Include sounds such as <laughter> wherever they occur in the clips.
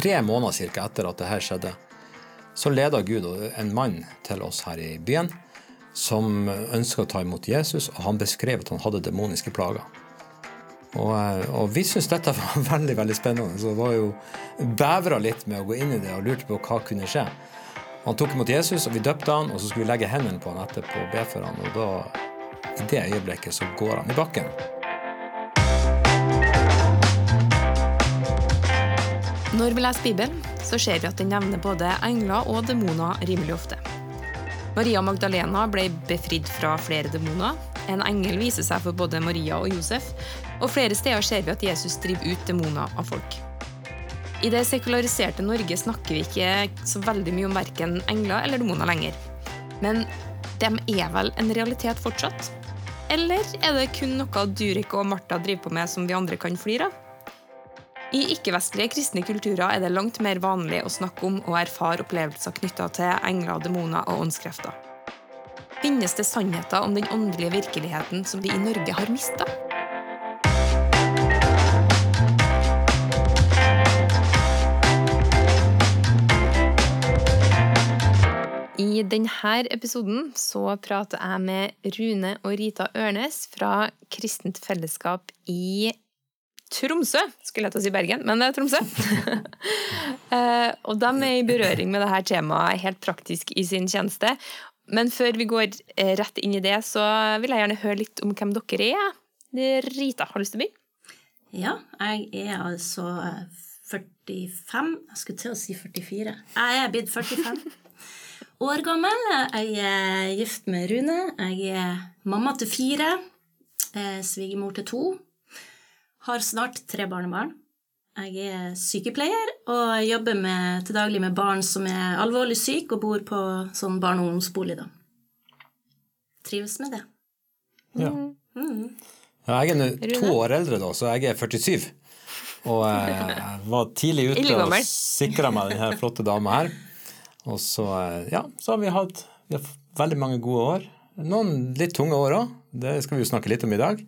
tre måneder cirka etter at det her skjedde, så leda Gud en mann til oss her i byen som ønska å ta imot Jesus, og han beskrev at han hadde demoniske plager. Og, eh, og vi syntes dette <laughs> var veldig veldig spennende, så var jo bevra litt med å gå inn i det og lurte på hva kunne skje. Han tok imot Jesus, og vi døpte han, og så skulle vi legge hendene på han etterpå og be for han, og da, i det øyeblikket, så går han i bakken. Når vi leser Bibelen, så ser vi at den nevner både engler og demoner rimelig ofte. Maria Magdalena ble befridd fra flere demoner. En engel viser seg for både Maria og Josef, og flere steder ser vi at Jesus driver ut demoner av folk. I det sekulariserte Norge snakker vi ikke så veldig mye om verken engler eller demoner lenger. Men de er vel en realitet fortsatt? Eller er det kun noe Durek og Martha driver på med som vi andre kan flire av? I ikke-vestlige kristne kulturer er det langt mer vanlig å snakke om og erfare opplevelser knytta til engler, demoner og åndskrefter. Finnes det sannheter om den åndelige virkeligheten som vi i Norge har mista? I denne episoden så prater jeg med Rune og Rita Ørnes fra Kristent Fellesskap i Tromsø, skulle jeg til å si Bergen, men det er Tromsø. <laughs> Eh, og de er i berøring med dette temaet helt praktisk i sin tjeneste. Men før vi går eh, rett inn i det, så vil jeg gjerne høre litt om hvem dere er. Rita, har du lyst til å begynne? Ja, jeg er altså 45 Jeg skulle til å si 44. Jeg er blitt 45 <laughs> år gammel. Jeg er gift med Rune. Jeg er mamma til fire. Eh, svigermor til to. Har snart tre barnebarn. Jeg er sykepleier og jobber med, til daglig med barn som er alvorlig syke og bor på sånn barne- og ungdomsbolig. da. Trives med det. Ja. Mm. ja jeg er nå to år eldre, da, så jeg er 47. Og <laughs> jeg var tidlig ute og sikra meg denne flotte dama her. Og så, ja, så har vi hatt vi har veldig mange gode år. Noen litt tunge år òg. Det skal vi jo snakke litt om i dag.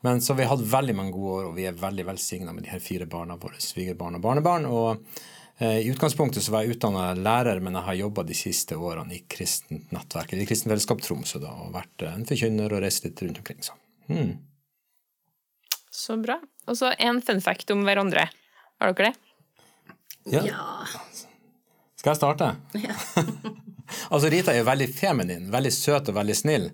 Men så vi har hatt veldig mange gode år, og vi er veldig velsigna med de her fire barna våre. Svigerbarn og barnebarn. Og eh, i utgangspunktet så var jeg utdanna lærer, men jeg har jobba de siste årene i kristent nettverk, eller i Kristent Fellesskap Tromsø, da, og vært en forkynner og reist litt rundt omkring. Så. Hmm. så bra. Og så en fun fact om hverandre. Har dere det? Ja. ja. Skal jeg starte? Ja. <laughs> altså, Rita er jo veldig feminin, veldig søt og veldig snill.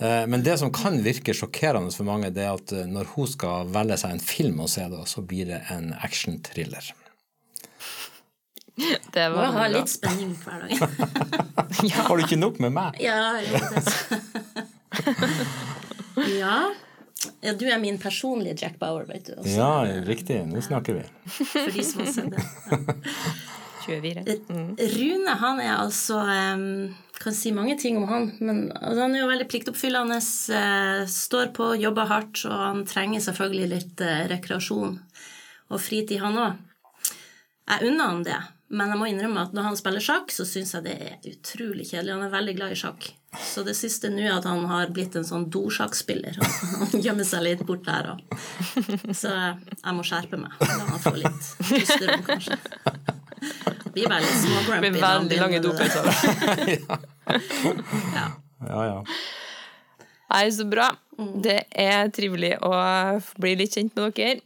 Eh, men det som kan virke sjokkerende for mange, det er at eh, når hun skal velge seg en film å se, da, så blir det en action-thriller. <laughs> Det var Må ha litt spenning hver dag. <laughs> ja. Har du ikke nok med meg? Ja, <laughs> ja. ja. Du er min personlige Jack Bauer, vet du. Også. Ja, riktig. Nå snakker vi. For de som har sett det. Ja. 24. Mm. Rune han er altså um, Kan si mange ting om han, men altså, han er jo veldig pliktoppfyllende. Uh, står på, jobber hardt, og han trenger selvfølgelig litt uh, rekreasjon og fritid, han òg. Jeg unner han det, men jeg må innrømme at når han spiller sjakk, så syns jeg det er utrolig kjedelig. Han er veldig glad i sjakk. Så det siste nå er at han har blitt en sånn dosjakkspiller. Han gjemmer seg litt bort der òg. Så jeg må skjerpe meg. La han få litt pusterom, kanskje. <laughs> Blir veldig små grumpy. Blir veldig lange dopauser. <laughs> ja. ja, ja. Nei, så bra. Det er trivelig å bli litt kjent med dere.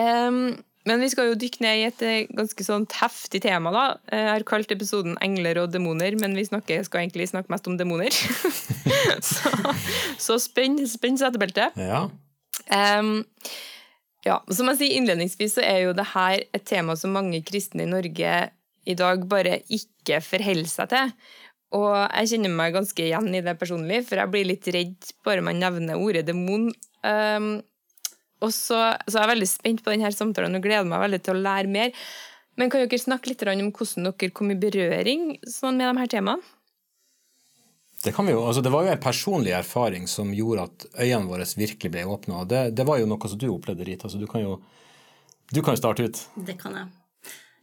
Um, men vi skal jo dykke ned i et eh, ganske sånn heftig tema. da. Jeg har kalt episoden 'Engler og demoner', men vi snakker, skal egentlig snakke mest om demoner. <laughs> så så spenn, spenn setebeltet. Ja. Um, ja, som jeg sier innledningsvis, så er jo det her et tema som mange kristne i Norge i dag bare ikke forholder seg til. Og jeg kjenner meg ganske igjen i det personlig, for jeg blir litt redd bare man nevner ordet demon. Um, og så, så er jeg veldig spent på denne samtalen og gleder meg veldig til å lære mer. Men kan dere snakke litt om hvordan dere kom i berøring sånn med de her temaene? Det, jo, altså det var jo en personlig erfaring som gjorde at øynene våre virkelig ble åpna. Det, det var jo noe som du opplevde, Rita, så du kan jo du kan starte ut. Det kan jeg.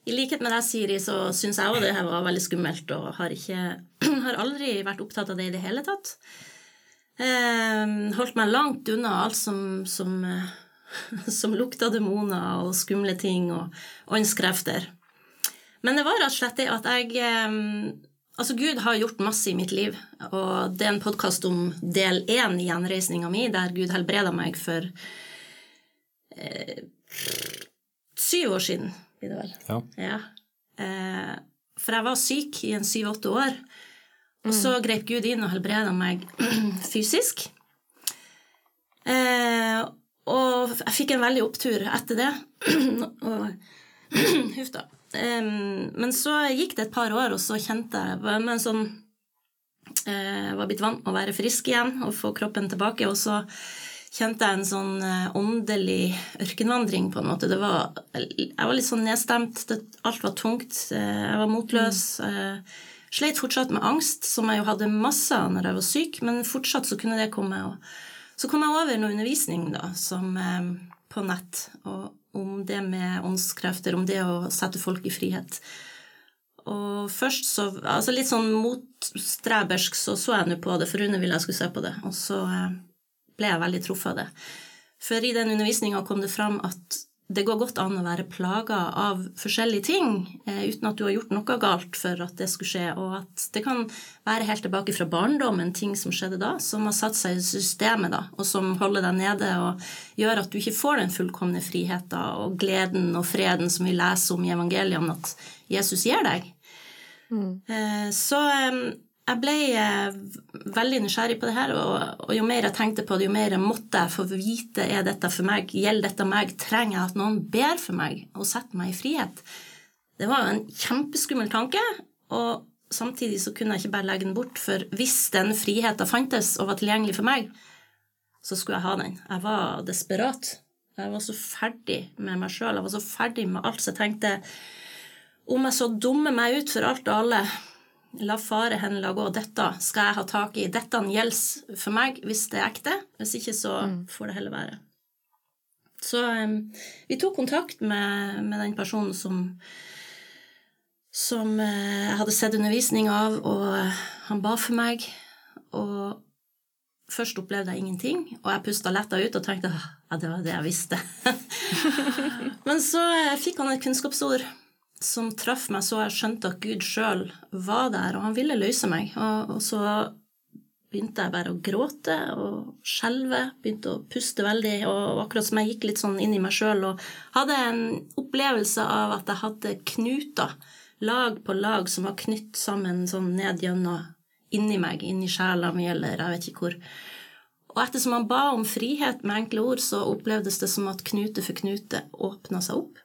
I likhet med deg, Siri, så syns jeg òg det her var veldig skummelt, og har, ikke, <clears throat> har aldri vært opptatt av det i det hele tatt. Eh, holdt meg langt unna alt som, som, <laughs> som lukta demoner og skumle ting og åndskrefter. Men det var rett og slett det at jeg eh, Altså, Gud har gjort masse i mitt liv, og det er en podkast om del én i gjenreisninga mi, der Gud helbreda meg for eh, syv år siden, blir det vel. Ja. ja. Eh, for jeg var syk i en syv-åtte år, og så mm. grep Gud inn og helbreda meg <clears throat> fysisk. Eh, og jeg fikk en veldig opptur etter det. <clears throat> og <clears throat> Huff da. Um, men så gikk det et par år, og så kjente jeg med en sånn uh, var blitt vant med å være frisk igjen og få kroppen tilbake. Og så kjente jeg en sånn uh, åndelig ørkenvandring, på en måte. Var, jeg var litt sånn nedstemt. Det, alt var tungt. Uh, jeg var motløs. Uh, sleit fortsatt med angst, som jeg jo hadde masse av når jeg var syk, men fortsatt så kunne det komme. Og så kom jeg over noe undervisning da, som, på nett. og om det med åndskrefter, om det å sette folk i frihet. Og først så Altså litt sånn motstrebersk så så jeg nå på det, for Rune ville jeg skulle se på det, og så eh, ble jeg veldig truffet av det. For i den undervisninga kom det fram at det går godt an å være plaga av forskjellige ting eh, uten at du har gjort noe galt for at det skulle skje, og at det kan være helt tilbake fra barndommen ting som skjedde da, som har satt seg i systemet, da, og som holder deg nede og gjør at du ikke får den fullkomne friheten og gleden og freden som vi leser om i evangeliet om at Jesus gir deg. Mm. Eh, så eh, jeg ble eh, veldig nysgjerrig på det her, og, jo mer jeg tenkte på det, jo mer jeg måtte jeg få vite er dette for meg, gjelder dette meg, trenger jeg at noen ber for meg og setter meg i frihet. Det var en kjempeskummel tanke, og samtidig så kunne jeg ikke bare legge den bort, for hvis den friheten fantes og var tilgjengelig for meg, så skulle jeg ha den. Jeg var desperat. Jeg var så ferdig med meg sjøl, jeg var så ferdig med alt, så jeg tenkte om jeg så dummer meg ut for alt og alle La fare henla gå. Dette skal jeg ha tak i. Dette gjelder for meg hvis det er ekte. Hvis ikke, så mm. får det heller være. Så um, vi tok kontakt med, med den personen som som uh, jeg hadde sett undervisning av, og han ba for meg. Og først opplevde jeg ingenting, og jeg pusta letta ut og tenkte ja, det var det jeg visste. <laughs> Men så uh, fikk han et kunnskapsord som traff meg så jeg skjønte at Gud sjøl var der, og han ville løse meg. Og, og, så begynte jeg bare å gråte og skjelve, begynte å puste veldig, og akkurat som jeg gikk litt sånn inn i meg sjøl og hadde en opplevelse av at jeg hadde knuter, lag på lag, som var knytt sammen sånn ned gjennom inni meg, inni sjela mi, eller jeg vet ikke hvor. Og ettersom han ba om frihet med enkle ord, så opplevdes det som at knute for knute åpna seg opp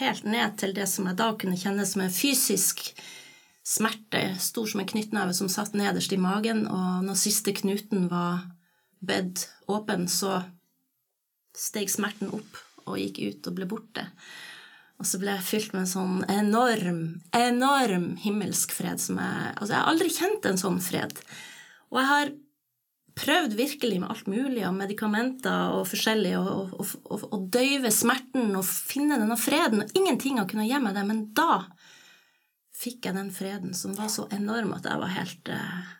helt ned til det som jeg da kunne kjenne som en fysisk smerte, stor som en knyttneve, som satt nederst i magen, og når siste knuten var bedt åpen, så steg smerten opp og gikk ut og ble borte. Og så ble jeg fylt med en sånn enorm, enorm himmelsk fred som jeg Altså, jeg har aldri kjent en sånn fred. Og jeg har prøvd virkelig med alt mulig av medikamenter og forskjellig og døy døyve smerten og finne denne freden, og ingenting har kunnet gi meg det. Men da fikk jeg den freden som var så enorm at jeg var helt uh,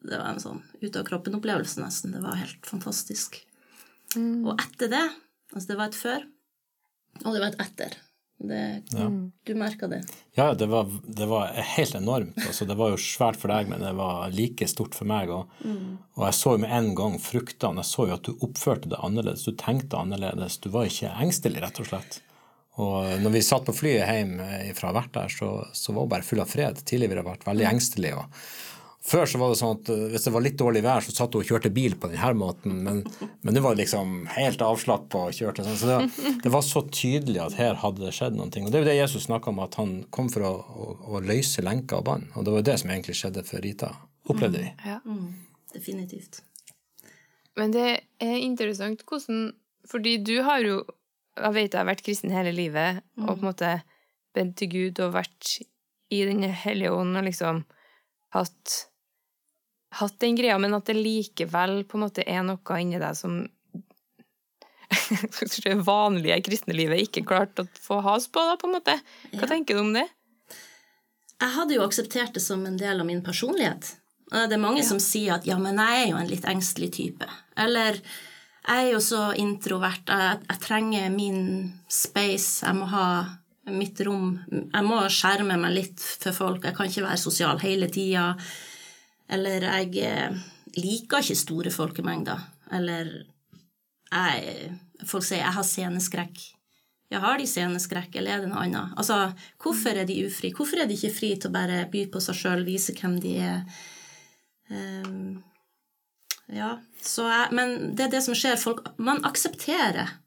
Det var en sånn ute-av-kroppen-opplevelse, nesten. Det var helt fantastisk. Mm. Og etter det Altså, det var et før, og det var et etter. Det, ja. Du merka det? Ja, det var, det var helt enormt. Altså, det var jo svært for deg, men det var like stort for meg. Og, mm. og jeg så jo med en gang fruktene. Jeg så jo at du oppførte det annerledes. Du tenkte annerledes. Du var ikke engstelig, rett og slett. Og når vi satt på flyet hjem fra hvert der, så, så var hun bare full av fred. Tidligere har jeg vært veldig mm. engstelig. og før så var det sånn at eh, hvis det var litt dårlig vær, så satt hun og kjørte bil på denne måten, men, men det var liksom helt avslappa og kjørte sånn. Så det, det, var så tydelig at her hadde det skjedd noe. Og det er jo det Jesus snakka om, at han kom for å, å, å løse lenka og bånd. Og det var jo det som egentlig skjedde for Rita, opplevde vi. Ja. Mm, definitivt. Men det er interessant hvordan Fordi du har jo Jeg vet jeg har vært kristen hele livet, og på en måte bedt til Gud og vært i Den hellige ånd og liksom hatt hatt den greia, men at det likevel på en måte er noe inni deg som <laughs> det vanlige kristne livet ikke klarte å få has på, da, på en måte. Hva ja. tenker du om det? Jeg hadde jo akseptert det som en del av min personlighet. Det er mange ja. som sier at ja, men jeg er jo en litt engstelig type. Eller jeg er jo så introvert, jeg, jeg trenger min space, jeg må ha mitt rom. Jeg må skjerme meg litt for folk. Jeg kan ikke være sosial hele tida. Eller jeg eh, liker ikke store folkemengder. Eller jeg, Folk sier 'jeg har sceneskrekk'. Ja, har de sceneskrekk, eller er det noe annet? Altså, hvorfor er de ufri? Hvorfor er de ikke fri til å bare by på seg sjøl, vise hvem de er? Um, ja, jeg, Men det er det som skjer. Folk, man aksepterer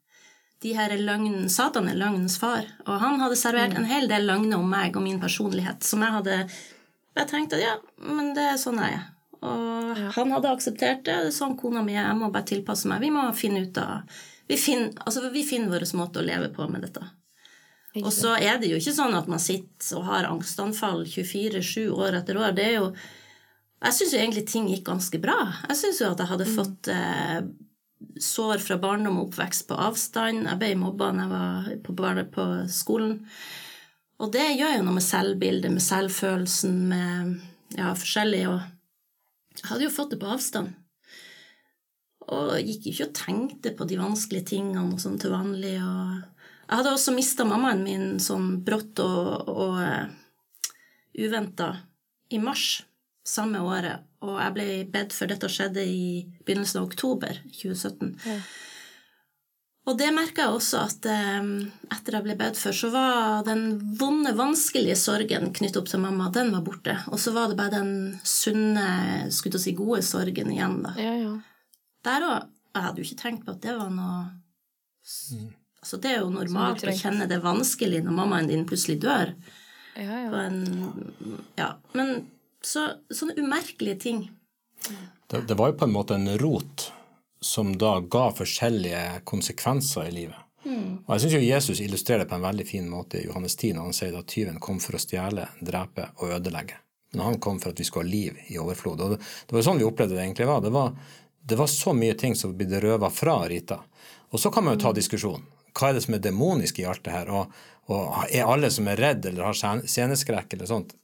de her løgnen, Satan er løgnens far, og han hadde servert mm. en hel del løgner om meg og min personlighet som jeg hadde Jeg tenkte at ja, men det er sånn jeg er. Og ja. han hadde akseptert det. Sånn kona mi er. Jeg må bare tilpasse meg. Vi må finne ut av Vi finner, altså, vi finner vår måte å leve på med dette. Og så er det jo ikke sånn at man sitter og har angstanfall 24-7 år etter år. Det er jo Jeg syns jo egentlig ting gikk ganske bra. Jeg syns jo at jeg hadde mm. fått eh, sår fra barndom og oppvekst på avstand. Jeg ble mobba når jeg var på, på, skolen. Og det gjør jo noe med selvbildet, med selvfølelsen, med ja, forskjellig. Og jeg hadde jo fått det på avstand. Og gikk ikke og tenkte på de vanskelige tingene og sånn til vanlig. Og jeg hadde også mista mammaen min sånn brått og, og uh, eh, uventa i mars samme året. Og jeg ble bedt for dette skjedde i begynnelsen av oktober 2017. Ja. Og det merka jeg også at um, etter jeg ble bedt for, så var den vonde, vanskelige sorgen knyttet opp til mamma, den var borte. Og så var det bare den sunne, skulle si gode sorgen igjen, da. Ja, ja. Der òg Jeg hadde jo ikke tenkt på at det var noe mm. Altså, det er jo normalt å kjenne det vanskelig når mammaen din plutselig dør. Ja, ja. En, ja. Men så, sånne umerkelige ting. Det, det, var jo på en måte en rot som da ga forskjellige konsekvenser i livet. Mm. Og jeg syns Jesus illustrerer det på en veldig fin måte i Johannes 10 når han sier at tyven kom for å stjele, drepe og ødelegge. Men han kom for at vi skulle ha liv i overflod. Og det, var sånn vi opplevde det egentlig var. Det var, det var så mye ting som ble røva fra Rita. Og så kan man jo ta diskusjon. Hva er det som er demonisk i alt det her? Og, og er alle som er redd eller har sceneskrekk eller sånt,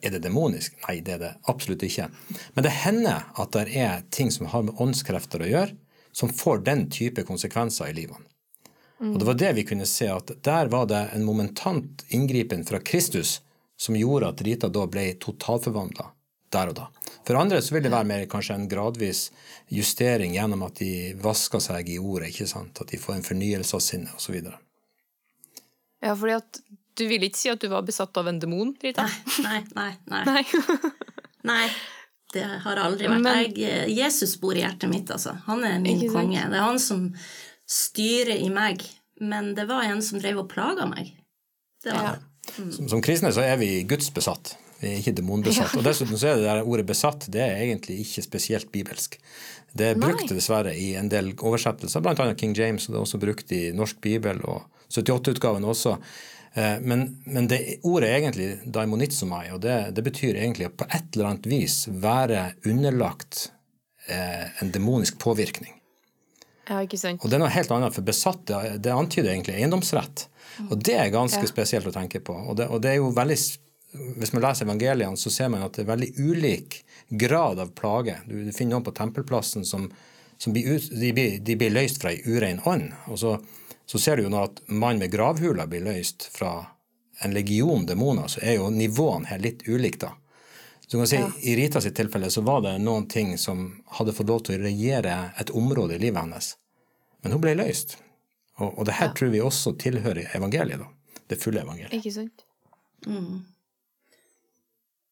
er det demonisk? Nei, det er det absolutt ikke. Men det hender at det er ting som har med åndskrefter å gjøre, som får den type konsekvenser i livene. Og det var det vi kunne se, at der var det en momentant inngripen fra Kristus som gjorde at Rita da ble totalforvandla der og da. For andre så vil det være mer kanskje en gradvis justering gjennom at de vasker seg i ordet, ikke sant? at de får en fornyelse av sinnet osv. Ja, fordi at du vil ikke si at du var besatt av en demon, Rita? Nei, nei, nei. <laughs> Nei, nei det har aldri vært. Men, jeg, eh, Jesus bor i hjertet mitt, altså. Han er min konge. Det er han som styrer i meg. Men det var en som drev og plaga meg. Det var ja. det. Mm. Som, som, kristne så er vi gudsbesatt. Vi er ikke demonbesatt. Ja. Og dessuten så er det der ordet 'besatt' det er egentlig ikke spesielt bibelsk. Det er brukt dessverre i en del oversettelser, bl.a. King James, og det er også brukt i Norsk bibel og 78-utgaven også. Eh, men, men det ordet er egentlig daimonitsomai, og det, det, betyr egentlig å på et eller annet vis være underlagt eh, en demonisk påvirkning. Ja, ikke sant. Og det er noe helt annet, for besatte det antyder egentlig eiendomsrett. Og det er ganske ja. spesielt å tenke på. Og det, og det, er jo veldig Hvis man leser evangeliene, så ser man at det er veldig ulik grad av plage. Du, du finner noen på tempelplassen som, som blir, ut, de, blir, de blir løst fra ei urein ånd. og så så ser du jo nå at mann med gravhula blir løst fra en legion demoner, så er jo nivåene her litt ulike, da. Så du kan si, ja. I Rita sitt tilfelle så var det noen ting som hadde fått lov til å regjere et område i livet hennes. Men hun ble løst. Og, og det her ja. tror vi også tilhører evangeliet, da. Det fulle evangeliet. Ikke sant. Mm.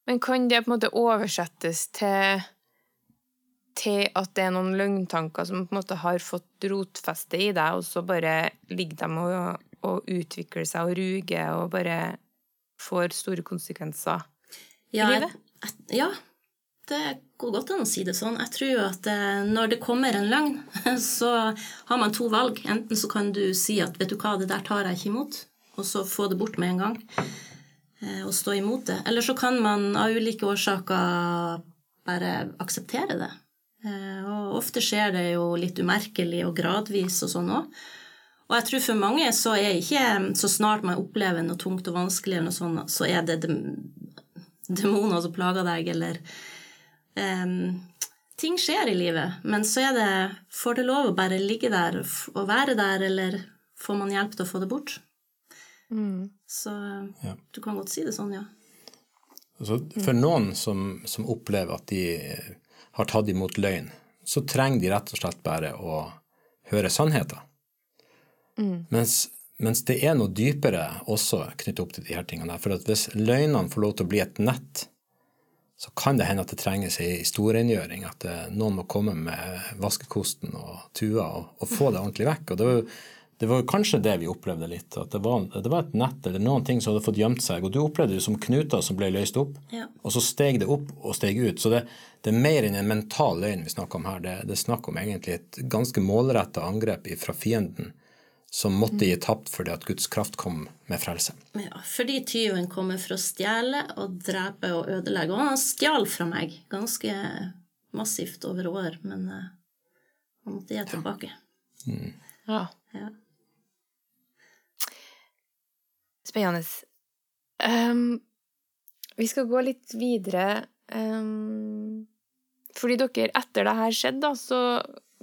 Men kan det på en måte oversettes til til at det er noen løgntanker som på en måte har fått rotfeste i deg, og så bare ligger de og, og utvikler seg og ruger og bare får store konsekvenser ja, i livet? ja, det går godt an å si det sånn. Jeg tror jo at eh, når det kommer en løgn, <laughs> så har man to valg. Enten så kan du si at 'vet du hva, det der tar jeg ikke imot', og så få det bort med en gang eh, og stå imot det. Eller så kan man av ulike årsaker bare akseptere det og ofte skjer det jo litt umerkelig og gradvis og sånn òg. Og jeg tror for mange så er ikke så snart man opplever noe tungt og vanskelig, eller noe sånt, så er det demoner som plager deg, eller um, Ting skjer i livet, men så er det Får det lov å bare ligge der og være der, eller får man hjelp til å få det bort? Mm. Så ja. du kan godt si det sånn, ja. Altså, for noen som, som, opplever at de har tatt imot løgn, så trenger de rett og slett bare å høre sannheten. Mm. Mens, mens, det er noe dypere også knyttet opp til de her tingene. For at hvis løgnene får lov til å bli et nett, så kan det hende at det trenges ei storrengjøring. At det, noen må komme med vaskekosten og tua og, og få det ordentlig vekk. Og det var jo det var kanskje det vi opplevde litt. At det var, det var, et nett eller noen ting som hadde fått gjemt seg. Og du opplevde det som knuter som ble løst opp, ja. og så steg det opp og steg ut. Så det, det er mer enn en mental løgn vi snakker om her. Det, det er snakk om egentlig et ganske målretta angrep fra fienden som måtte gi tapt fordi at Guds kraft kom med frelse. Ja, fordi tyven kommer for å stjele og drepe og ødelegge. Og han stjal fra meg ganske massivt over år, men uh, han måtte gi tilbake. Ja. Mm. ja. ja. Spennende. Um, vi skal gå litt videre. Um, fordi dere, etter det her skjedde, da, så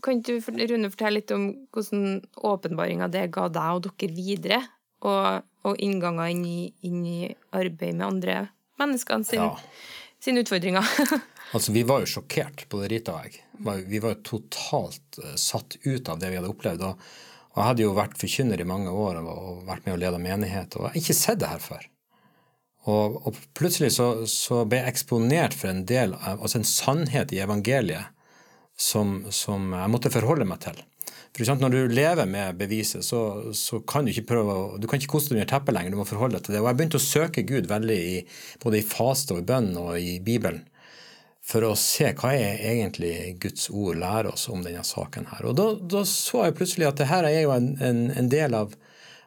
kan du Rune fortelle litt om hvordan åpenbaringa det ga deg og dere videre? Og, og innganger inn i, inn i, arbeid med andre mennesker sin, ja. sine utfordringer. <laughs> altså, vi var jo sjokkert, både Rita og jeg. Vi var jo totalt uh, satt ut av det vi hadde opplevd. og jeg hadde jo vært forkynner i mange år og vært med og leda menighet, og jeg har ikke sett det her før. Og, og plutselig så, så, ble jeg eksponert for en del av, altså en sannhet i evangeliet som, som jeg måtte forholde meg til. For eksempel, Når du lever med beviset, så, så kan du ikke prøve å, du kan ikke koste deg under teppet lenger. Du må forholde deg til det. Og jeg begynte å søke Gud veldig i, både i faste og i bønn og i Bibelen for å se hva er egentlig Guds ord lærer oss om denne saken. her. Og Da, da så jeg plutselig at dette er jo en, en, en del av,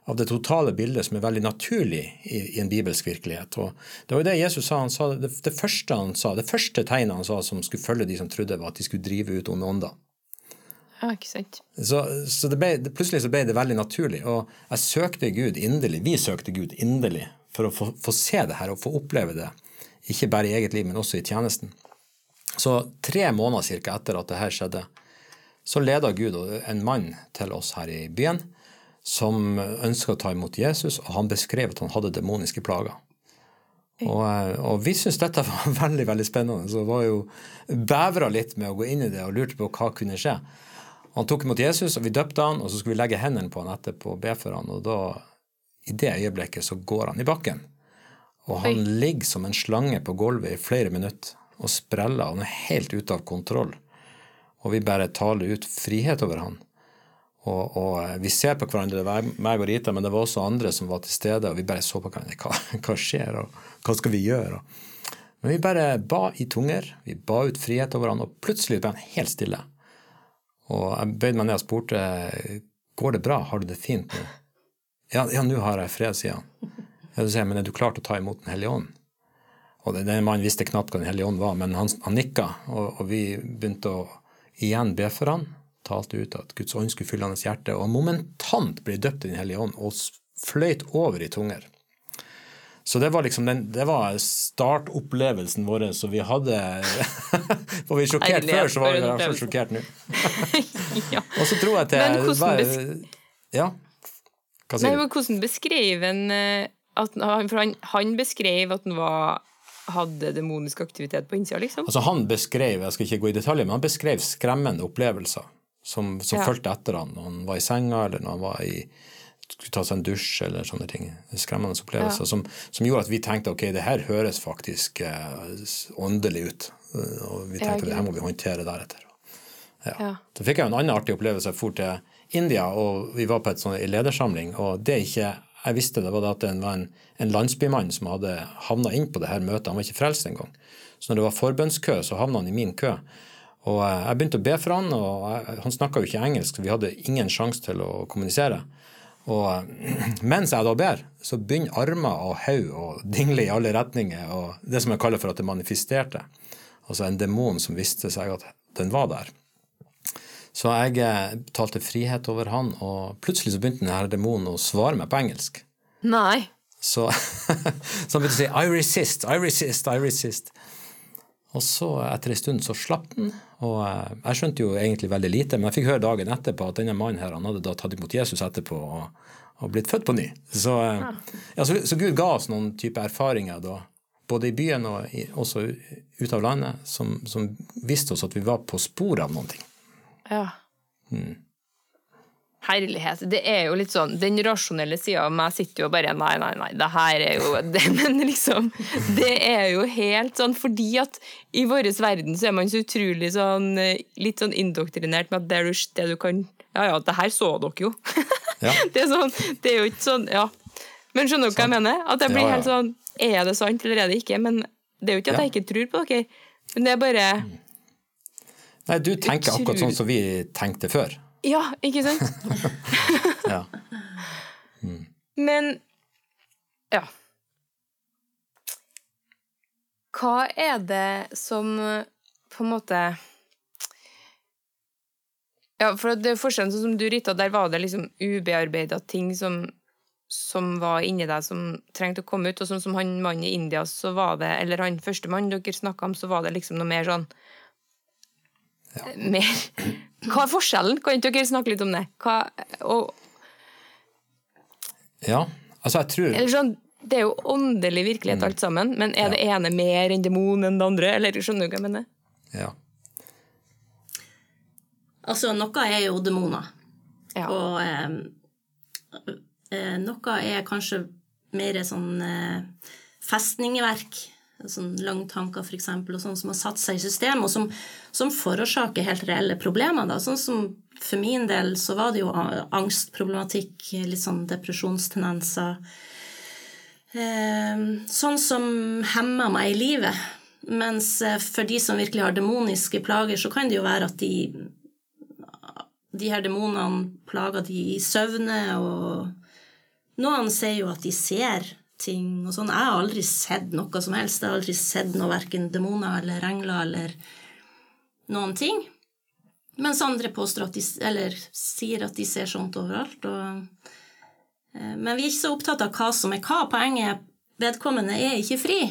av, det totale bildet som er veldig naturlig i, i, en bibelsk virkelighet. Og Det var jo det Jesus sa. Han sa det, det, første han sa, det første tegnet han sa som skulle følge de som trodde, var at de skulle drive ut onde ånder. Ja, ikke sant. Så, så ble, plutselig så ble det veldig naturlig. Og jeg søkte Gud inderlig, vi søkte Gud inderlig for å få, få se det her og få oppleve det. Ikke bare i eget liv, men også i tjenesten. Så tre måneder cirka etter at dette skjedde, så leda Gud en mann til oss her i byen som ønska å ta imot Jesus, og han beskrev at han hadde demoniske plager. Og, og vi syntes dette <laughs> var veldig veldig spennende, så var jo bevra litt med å gå inn i det og lurte på hva kunne skje. Han tok imot Jesus, og vi døpte han, og så skulle vi legge hendene på han etterpå og be for han, og da, i det øyeblikket, så går han i bakken. Og han Oi. ligger som en slange på gulvet i flere minutter og spreller. Han er helt ute av kontroll. Og vi bare taler ut frihet over han. Og, og eh, vi ser på hverandre, det var meg og Rita, men det var også andre som var til stede, og vi bare så på hverandre. Hva, <laughs> hva skjer, og hva skal vi gjøre? Men vi bare ba i tunger. Vi ba ut frihet over han, og plutselig ble han helt stille. Og jeg bøyde meg ned og spurte går det bra, har du det fint nå? Ja, ja nå har jeg fred, sier han. Ja, sier, men er du klar til å ta imot Den hellige ånd? Og den mannen visste knapt hva Den hellige ånd var, men han, han nikka, og, og, vi begynte å igjen be for han, talte ut at Guds ånd skulle fylle hans hjerte, og momentant ble døpt i Den hellige ånd og fløyt over i tunger. Så det var liksom den, det var startopplevelsen vår, så vi hadde <laughs> Var vi sjokkert før, så var vi i hvert fall sjokkert nå. <laughs> ja. Og så tror jeg til Men hvordan, ja, hva sier Nei, men hvordan beskrev en eh, at han, han, han beskrev at han var hadde demonisk aktivitet på innsida, liksom? Altså Han beskrev jeg skal ikke gå i detaljer, men han beskrev skremmende opplevelser som, som ja. fulgte etter han når han var i senga, eller når han var i skulle ta seg en dusj eller sånne ting. Skremmende opplevelser ja. som, som, gjorde at vi tenkte ok, det her høres faktisk eh, åndelig ut. Og vi tenkte ja, det her må vi håndtere deretter. Ja. ja. Så fikk jeg en annen artig opplevelse. Jeg for til India, og vi var på et sånn ledersamling. Og det ikke jeg visste det var at det var en, en landsbymann som hadde havna inn på det her møtet. Han var ikke frelst engang. Så når det var forbønnskø, så havna han i min kø. Og eh, jeg begynte å be for han, og jeg, han snakka jo ikke engelsk, så vi hadde ingen sjanse til å kommunisere. Og eh, <clears throat> mens jeg da ber, så begynner armer og hode å dingle i alle retninger. Og det som jeg kaller for at det manifesterte. Altså en demon som visste seg at den var der. Så jeg eh, talte frihet over han, og plutselig så begynte denne demonen å svare meg på engelsk. Nei. Så, <laughs> så han begynte å si 'I resist, I resist, I resist'. Og så, etter en stund, så slapp den. Og eh, jeg skjønte jo egentlig veldig lite, men jeg fikk høre dagen etterpå at denne mannen her, han hadde da tatt imot Jesus etterpå. Og, og blitt født på ny. Så, eh, ja, så, så, Gud ga oss noen type erfaringer da, både i byen og i, også ut av landet, som, som, viste oss at vi var på sporet av noen ting. Ja. Mm. Herlighet. Det er jo litt sånn Den rasjonelle sida av meg sitter jo bare Nei, nei, nei, det her er jo <laughs> det, Men liksom Det er jo helt sånn fordi at i vår verden så er man så utrolig sånn Litt sånn indoktrinert med at det, du, det du kan Ja ja, det her så dere jo. <laughs> Ja. det er sånn Det er jo ikke sånn Ja. Men skjønner dere hva jeg mener? At jeg blir ja, ja. helt sånn Er det sant, eller er det ikke? Men det er jo ikke at jeg ikke tror på dere. Men det er bare Nei, du tenker akkurat sånn som vi tenkte før. Ja, ikke sant? <laughs> ja. Mm. Men ja. Hva er det som på en måte Ja, for det er forskjellen sånn som du, Rita, der var det liksom ubearbeida ting som, som var inni deg, som trengte å komme ut. Og sånn som han mannen i India, så var det Eller han første mann dere snakka om, så var det liksom noe mer sånn ja. Mer hva er forskjellen? Kan ikke dere snakke litt om det? Hva, og, ja, altså jeg tror sånn, Det er jo åndelig virkelighet, mm. alt sammen, men er ja. det ene mer enn demon enn det andre? Eller skjønner du hva jeg mener? Ja. Altså, noe er jo demoner. Ja. Og eh, eh, noe er kanskje mer sånn eh, festningsverk sånn langtanker f.eks., og sånn som har satt seg i system, og som, som forårsaker helt reelle problemer. Da. Sånn som for min del så var det jo angstproblematikk, litt sånn depresjonstendenser. Eh, sånn som hemmer meg i livet. Mens eh, for de som virkelig har demoniske plager, så kan det jo være at de de her demonene plager de i søvne, og noen sier jo at de ser ting og sånn. Jeg har aldri sett noe som helst. Jeg har aldri sett noe verken demoner eller engler eller noen ting. Mens andre påstår at de, eller sier at de ser sånt overalt. Og, eh, men vi er ikke så opptatt av hva som er hva. Poenget vedkommende er ikke fri.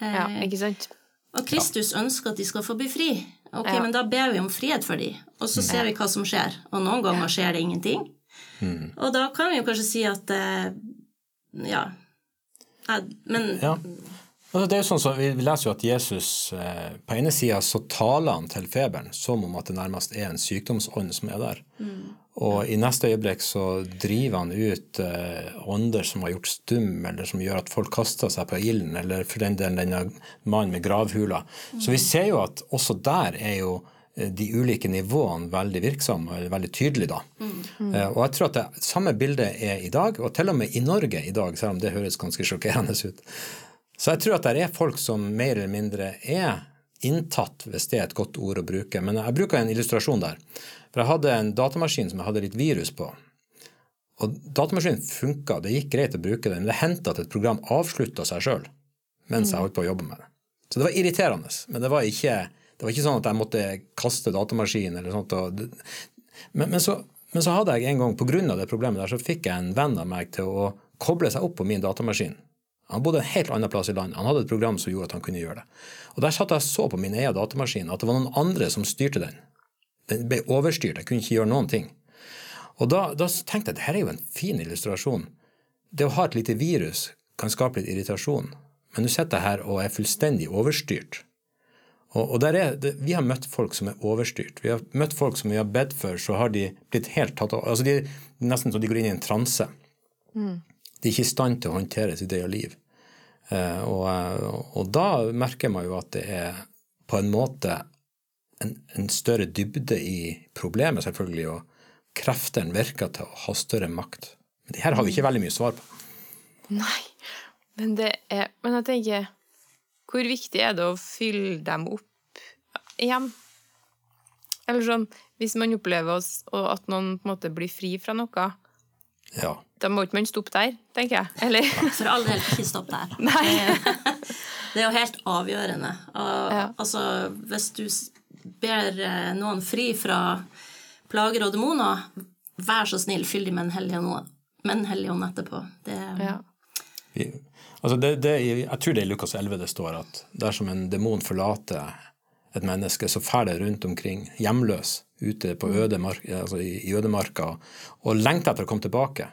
Eh, ja, ikke sant? Og Kristus ønsker at de skal få bli fri. Ok, ja. men da ber vi om frihet for dem, og så ser vi hva som skjer. Og noen ganger skjer det ingenting. Mm. Og da kan vi jo kanskje si at eh, ja, men ja. Altså, det er jo sånn så Vi leser jo at Jesus eh, på ene sida så taler han til feberen som om at det nærmest er en sykdomsånd som er der. Mm. Og i neste øyeblikk så driver han ut eh, ånder som har gjort stum, eller som gjør at folk kaster seg på ilden, eller for den del denne mannen med gravhula. Mm. Så vi ser jo at også der er jo de ulike nivåene veldig virksomme og veldig tydelige. da. Mm. Mm. Og jeg tror at det samme bildet er i dag, og til og med i Norge i dag, selv om det høres ganske sjokkerende ut. Så jeg tror at det er folk som mer eller mindre er inntatt, hvis det er et godt ord å bruke. Men jeg bruker en illustrasjon der. For jeg hadde en datamaskin som jeg hadde litt virus på. Og datamaskinen funka, det gikk greit å bruke den, men det hendte at et program avslutta seg sjøl mens jeg holdt på å jobbe med det. Så det var irriterende, men det var ikke det var ikke sånn at jeg måtte kaste datamaskinen eller sånt. Men, men, så, men, så, hadde jeg en gang, pga. det problemet der, så fikk jeg en venn av meg til å koble seg opp på min datamaskin. Han bodde en helt annen plass i landet. Han hadde et program som gjorde at han kunne gjøre det. Og Der satt jeg og så på min egen datamaskin at det var noen andre som styrte den. Den ble overstyrt. Jeg kunne ikke gjøre noen ting. Og da, da tenkte jeg at dette er jo en fin illustrasjon. Det å ha et lite virus kan skape litt irritasjon. Men nå sitter her og er fullstendig overstyrt. Og, og er, det, Vi har møtt folk som er overstyrt. Vi har møtt folk som vi har bedt for, så har de blitt helt tatt av altså de, Nesten så de går inn i en transe. Mm. De er ikke i stand til å håndtere sitt eget liv. Eh, og, og, da merker man jo at det er på en måte en, en større dybde i problemet, selvfølgelig, og kreftene virker til å ha større makt. Men det her har vi ikke veldig mye svar på. Nei, men det er Men jeg tenker hvor viktig er det å fylle dem opp igjen? Eller sånn, hvis man opplever at noen på en måte blir fri fra noe, ja. da må ikke man stoppe der, tenker jeg. Eller? For all del, ikke stopp der. <laughs> Nei. Det er jo helt avgjørende. Og, ja. Altså, hvis du ber eh, noen fri fra plager og demoner, vær så snill, fyll dem med en hellig ånd etterpå. Det, ja. Altså det, det, jeg tror det er i Lukas 11 det står at dersom en demon forlater et menneske, så drar det rundt omkring hjemløs ute på øde altså i, i ødemarka og lengter etter å komme tilbake.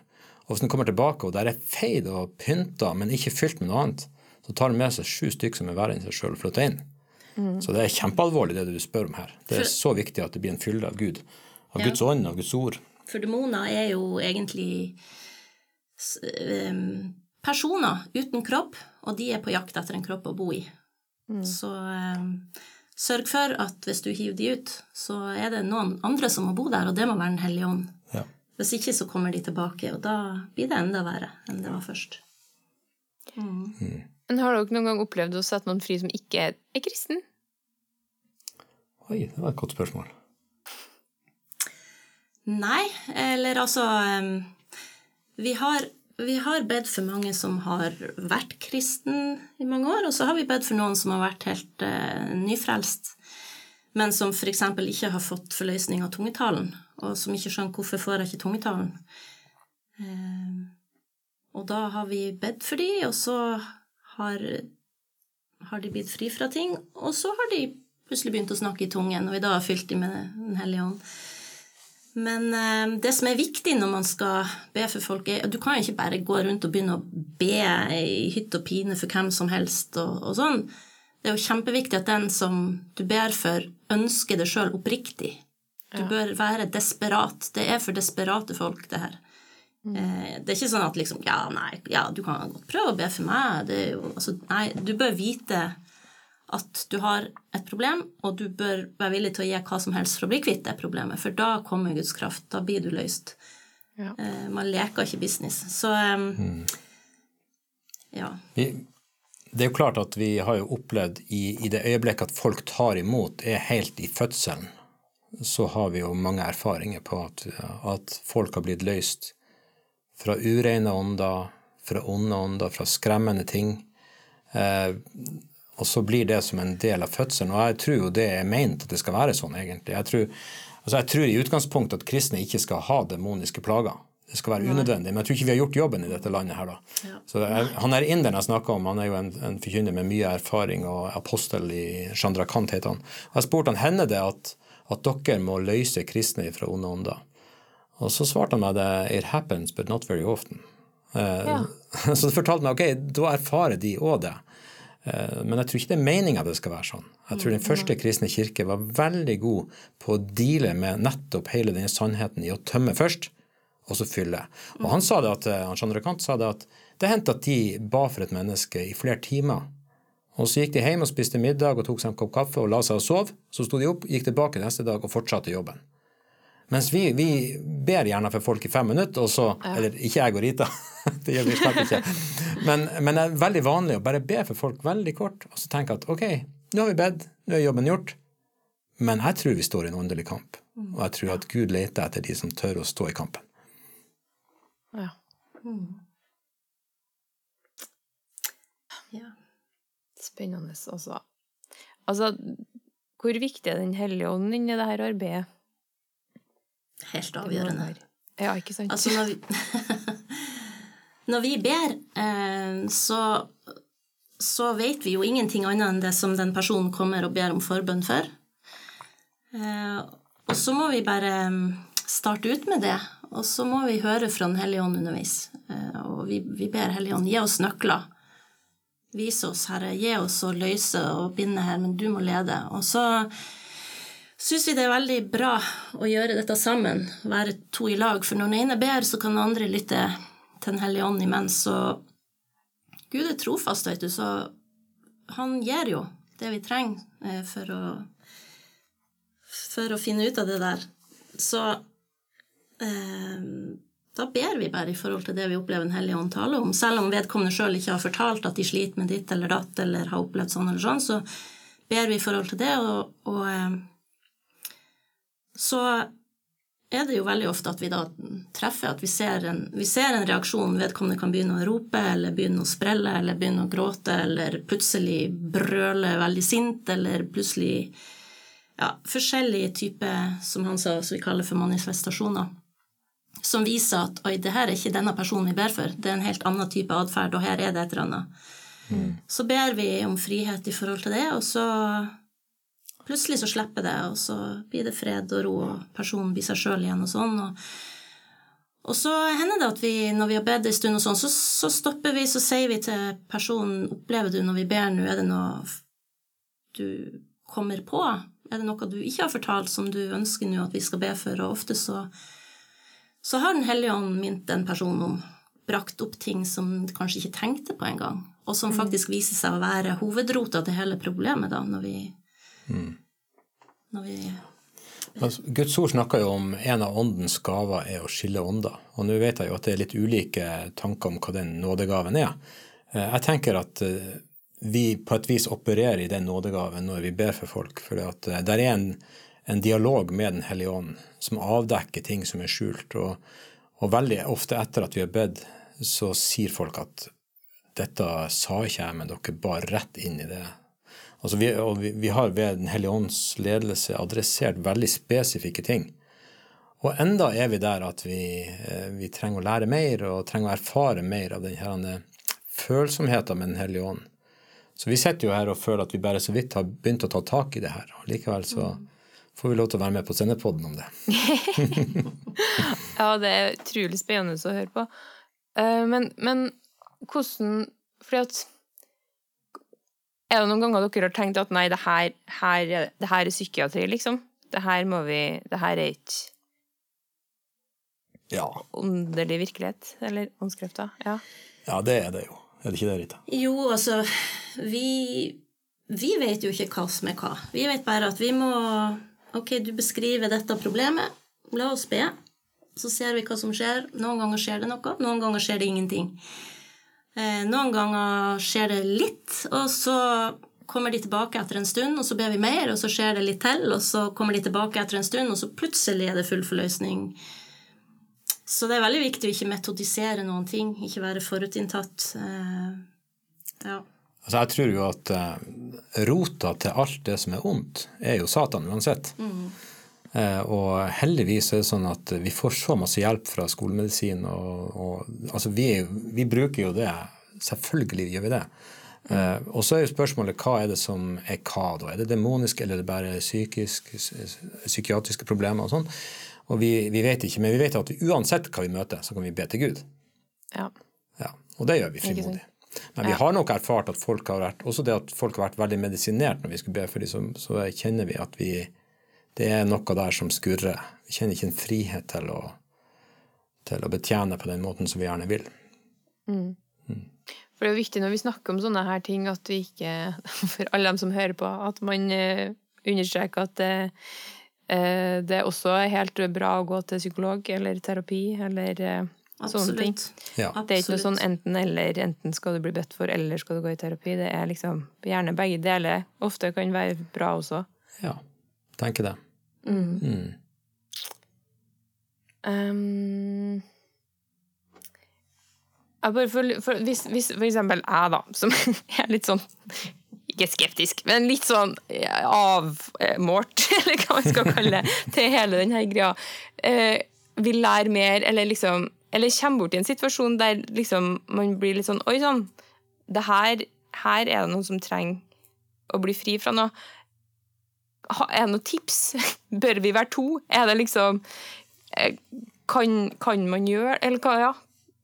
Og hvis den kommer tilbake, og der er feid og pynta, men ikke fylt med noe annet, så tar den med seg sju stykker som er verre enn seg sjøl, og flytter inn. Mm. Så det er kjempealvorlig, det du spør om her. Det er så viktig at det blir en fylde av Gud. Av ja. Guds ånd, av Guds ord. For demoner er jo egentlig personer uten kropp, og de er på jakt etter en kropp å bo i. Mm. Så eh, sørg for at hvis du hiver de ut, så er det noen andre som må bo der, og det må være Den hellige ånd. Ja. Hvis ikke så kommer de tilbake, og da blir det enda verre enn det var først. Mm. Mm. Men har dere noen gang opplevd å sette noen fri som ikke er, er kristen? Oi, det var et godt spørsmål. Nei, eller altså Vi har vi har bedt for mange som har vært kristen i mange år, og så har vi bedt for noen som har vært helt uh, nyfrelst, men som f.eks. ikke har fått forløsning av tungetalen, og som ikke skjønner hvorfor får jeg ikke tungetalen. Uh, og da har vi bedt for dem, og så har, har de blitt fri fra ting, og så har de plutselig begynt å snakke i tungen, og i dag har fylt dem med Den hellige ånd. Men eh, det som er viktig når man skal be for folk, er at du kan jo ikke bare gå rundt og begynne å be i hytt og pine for hvem som helst og, og, sånn. Det er jo kjempeviktig at den som du ber for, ønsker det sjøl oppriktig. Du ja. bør være desperat. Det er for desperate folk, det her. Mm. Eh, det er ikke sånn at liksom Ja, nei, ja, du kan godt prøve å be for meg. Det jo, altså, nei, du bør vite at du har et problem, og du bør være villig til å gi hva som helst for å bli kvitt det problemet, for da kommer Guds kraft. Da blir du løst. Ja. Eh, man leker ikke business. Så um, mm. ja. Vi, det er jo klart at vi har jo opplevd i, i det øyeblikket at folk tar imot, er helt i fødselen, så har vi jo mange erfaringer på at, at folk har blitt løst fra ureine ånder, fra onde ånder, fra skremmende ting. Eh, og så blir det som en del av fødselen. Og jeg tror jo det er meint at det skal være sånn, egentlig. Jeg tror, altså jeg tror i utgangspunktet at kristne ikke skal ha demoniske plager. Det skal være unødvendig. Men jeg tror ikke vi har gjort jobben i dette landet her, da. Ja. Så jeg, han er inderen jeg snakka om, han er jo en, en forkynner med mye erfaring og apostel i Chandra Kant, heter han. Og jeg spurte han hender det at, at dere må løse kristne fra onde ånder. Og så svarte han meg det it happens, but not very often. Eh, ja. <laughs> Så det fortalte meg ok, da erfarer de òg det. Eh, men jeg tror ikke det er meninga det skal være sånn. Jeg tror den første kristne kirke var veldig god på å deale med nettopp hele denne sannheten i å tømme først, og så fylle. Og han sa det at, eh, han Kant sa det at det hendte at de ba for et menneske i flere timer. Og så gikk de hjem og spiste middag og tok seg en kopp kaffe og la seg og sov. Så sto de opp, gikk tilbake neste dag og fortsatte jobben. Mens vi, vi, ber gjerne for folk i fem minutter, og så ja. Eller ikke jeg og Rita, <laughs> det gjør vi slett ikke. Men, men, det er veldig vanlig å bare be for folk veldig kort, og så tenke at ok, nå har vi bedt, nå er jobben gjort. Men jeg tror vi står i en åndelig kamp, og jeg tror at Gud leter etter de som tør å stå i kampen. Ja. Mm. ja. Spennende også. Altså, hvor viktig er Den hellige ånd i dette arbeidet? Helt avgjørende. Ja, ikke sant? Altså, når vi, <laughs> når vi ber, eh, så, så vet vi jo ingenting annet enn det som den personen kommer og ber om forbønn for. Eh, og så må vi bare mm, starte ut med det, og så må vi høre fra Den hellige ånd underveis. Eh, og vi, vi ber Hellige ånd, gi oss nøkler. Vise oss, Herre. Gi oss å løse og binde her, men du må lede. Og så syns vi det er veldig bra å gjøre dette sammen, være to i lag. For når den ene ber, så kan den andre lytte til Den hellige ånd imens. så Gud er trofast, vet du, så han gir jo det vi trenger eh, for å, for å finne ut av det der. Så eh, da ber vi bare i forhold til det vi opplever Den hellige ånd tale om. Selv om vedkommende sjøl ikke har fortalt at de sliter med ditt eller datt eller har opplevd sånn eller sånn, så ber vi i forhold til det. og, og eh, så er det jo veldig ofte at vi da treffer, at vi ser en, vi ser en reaksjon. Vedkommende kan begynne å rope eller begynne å sprelle eller begynne å gråte eller plutselig brøle veldig sint eller plutselig ja, forskjellige typer, som han sa, som vi kaller for manifestasjoner. Som viser at oi, det her er ikke denne personen vi ber for, det er en helt annen type atferd, og her er det et eller annet. Mm. Så ber vi om frihet i forhold til det, og så plutselig så slipper det, og så blir det fred og ro, og personen blir seg sjøl igjen og sånn. Og, Og så hender det at vi, når vi har bedt en stund, og sånn, så, så, stopper vi, så sier vi til personen Opplever du når vi ber nå, er det noe du kommer på? Er det noe du ikke har fortalt, som du ønsker nå at vi skal be for? Og ofte så, så har Den hellige ånd minnet den personen om brakt opp ting som du kanskje ikke tenkte på engang, og som mm. faktisk viser seg å være hovedrota til hele problemet da, når vi, mm. når vi Altså, Guds ord snakker jo om en av åndens gaver er å skille ånder. Og nå vet jeg jo at det er litt ulike tanker om hva den nådegaven er. Eh, jeg tenker at eh, vi på et vis opererer i den nådegaven når vi ber for folk. For det eh, er en, en, dialog med Den hellige ånd som avdekker ting som er skjult. Og, og veldig ofte etter at vi har bedt, så sier folk at dette sa ikke jeg, men dere bar rett inn i det Altså vi, vi, vi, har ved Den hellige ånds ledelse adressert veldig spesifikke ting. Og enda er vi der at vi, eh, vi trenger å lære mer og trenger å erfare mer av denne følsomheten med Den hellige ånd. Så vi sitter jo her og føler at vi bare så vidt har begynt å ta tak i det her. Og likevel så får vi lov til å være med på sendepodden om det. <laughs> ja, det er utrolig spennende å høre på. Eh, men, men hvordan Fordi at er det noen ganger dere har tenkt at nei, det her, her, det her er psykiatri, liksom? Det her må vi Det her er ikke ja. åndelig virkelighet? Eller åndskrefter? Ja. ja, det er det jo. Er det ikke det, Rita? Jo, altså Vi, vi vet jo ikke hva som er hva. Vi vet bare at vi må Ok, du beskriver dette problemet. La oss be. Så ser vi hva som skjer. Noen ganger skjer det noe, noen ganger skjer det ingenting. Eh, noen ganger skjer det litt, og så kommer de tilbake etter en stund, og så ber vi mer, og så skjer det litt til, og så kommer de tilbake etter en stund, og så plutselig er det full forløsning. Så det er veldig viktig å ikke metodisere noen ting, ikke være forutinntatt. Eh, ja. Altså jeg tror jo at uh, rota til alt det som er ondt, er jo Satan uansett. Mm. Uh, og heldigvis er det sånn at vi får så masse hjelp fra skolemedisin. Og, og altså vi, vi, bruker jo det. Selvfølgelig gjør vi det. Uh, og så er jo spørsmålet hva er det som er hva da? Er det demonisk, eller er det bare psykisk, psykiatriske problemer og sånn? Og vi, vi, vet ikke, men vi vet at uansett hva vi møter, så kan vi be til Gud. Ja. ja og det gjør vi frimodig. Men vi har nok erfart at folk har vært også det at folk har vært veldig medisinert når vi skulle be for dem, så, så kjenner vi at vi det er noe der som skurrer. Vi kjenner ikke en frihet til å, til å betjene på den måten som vi gjerne vil. Mm. Mm. For det er jo viktig når vi snakker om sånne her ting, at vi ikke, <laughs> for alle dem som hører på, at man uh, understreker at det, det er også er helt bra å gå til psykolog eller terapi eller Absolutt. sånne ting. Ja. Det er ikke noe sånn enten-eller. Enten skal du bli bedt for, eller skal du gå i terapi. Det er liksom gjerne begge deler. Ofte kan være bra også. Ja tenker det. Mm. Mm. Um, for, for, hvis, hvis, for eksempel jeg, da, som <laughs> er litt sånn ikke skeptisk, men litt sånn avmålt, <laughs> eller hva man skal kalle det, <laughs> til hele denne greia, eh, vil lære mer, eller liksom Eller kommer bort i en situasjon der liksom man blir litt sånn Oi sann, det her, her er det noen som trenger å bli fri fra noe. Er det noen tips? <laughs> Bør vi være to? Er det liksom eh, Kan, kan man gjøre Eller hva, ja.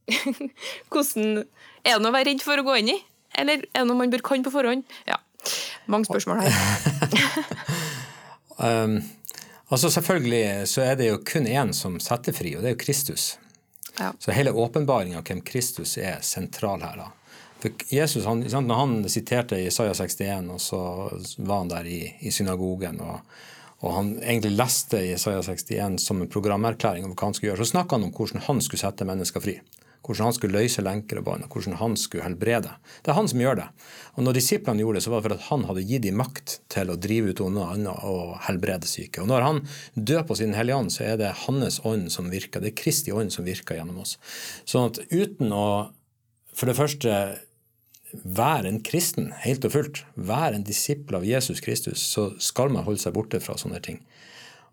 <laughs> Hvordan Er det noe å være redd for å gå inn i? Eller er det noe man bør kan på forhånd? Ja. Mange spørsmål her. <laughs> um, altså Selvfølgelig så er det jo kun én som setter fri, og det er jo Kristus. Ja. Så hele åpenbaringa av hvem Kristus er, sentral her. da. For Jesus, han, Når han siterte Isaiah 61, og så var han der i, i synagogen og, og, han egentlig leste Isaiah 61 som en programerklæring om hva han skulle gjøre, så snakka han om hvordan han skulle sette mennesker fri. Hvordan han skulle løse lenker og bånd, og hvordan han skulle helbrede. Det er han som gjør det. Og når disiplene gjorde det, så var det for at han hadde gitt dem makt til å drive ut onde ånder og helbrede syke. Og når han dør på sin hellige ånd, så er det hans ånd som virker. Det er Kristi ånd som virker gjennom oss. Sånn at uten å for det første Vær en kristen helt og fullt, vær en disippel av Jesus Kristus, så skal man holde seg borte fra sånne ting.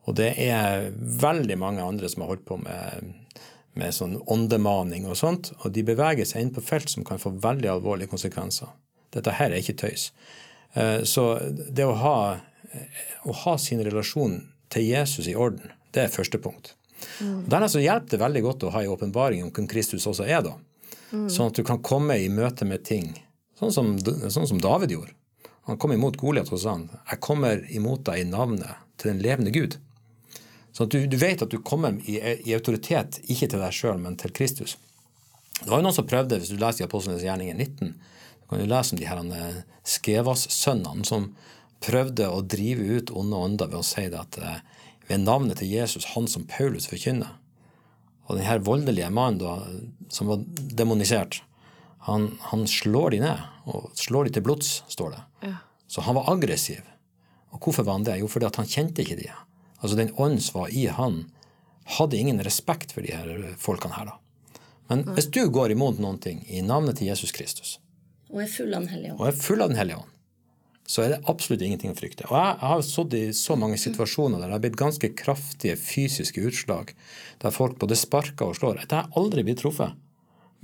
Og det er veldig mange andre som har holdt på med, med sånn åndemaning og sånt, og de beveger seg inn på felt som kan få veldig alvorlige konsekvenser. Dette her er ikke tøys. Eh, så det å ha, å ha sin relasjon til Jesus i orden, det er første punkt. Mm. Dernest hjelper det veldig godt å ha en åpenbaring om hvem Kristus også er, da. Mm. Sånn at du kan komme i møte med ting, sånn som, sånn som David gjorde. Han kom imot Goliat og sa han, 'Jeg kommer imot deg i navnet til den levende Gud'. Sånn at du, du vet at du kommer i, i autoritet, ikke til deg sjøl, men til Kristus. Det var jo noen som prøvde, hvis du leser i Apostlenes gjerninger 19, du kan jo lese om de her eh, Skevas-sønnene som prøvde å drive ut onde ånder ved å si det at eh, ved navnet til Jesus, han som Paulus forkynner. Og denne voldelige mannen da, som var demonisert, han, han, slår de ned, og slår de til blods, står det. Ja. Så han var aggressiv. Og hvorfor var han det? Jo, fordi han kjente ikke de. Altså Den ånd som var i han, hadde ingen respekt for de her folkene her. da. Men hvis du går imot noen ting i navnet til Jesus Kristus, og er full av Den hellige ånd, og er full av Den hellige ånd, så er det absolutt ingenting å frykte. Og jeg har sittet i så mange situasjoner der det har blitt ganske kraftige fysiske utslag, der folk både sparker og slår. Det har aldri blitt truffet.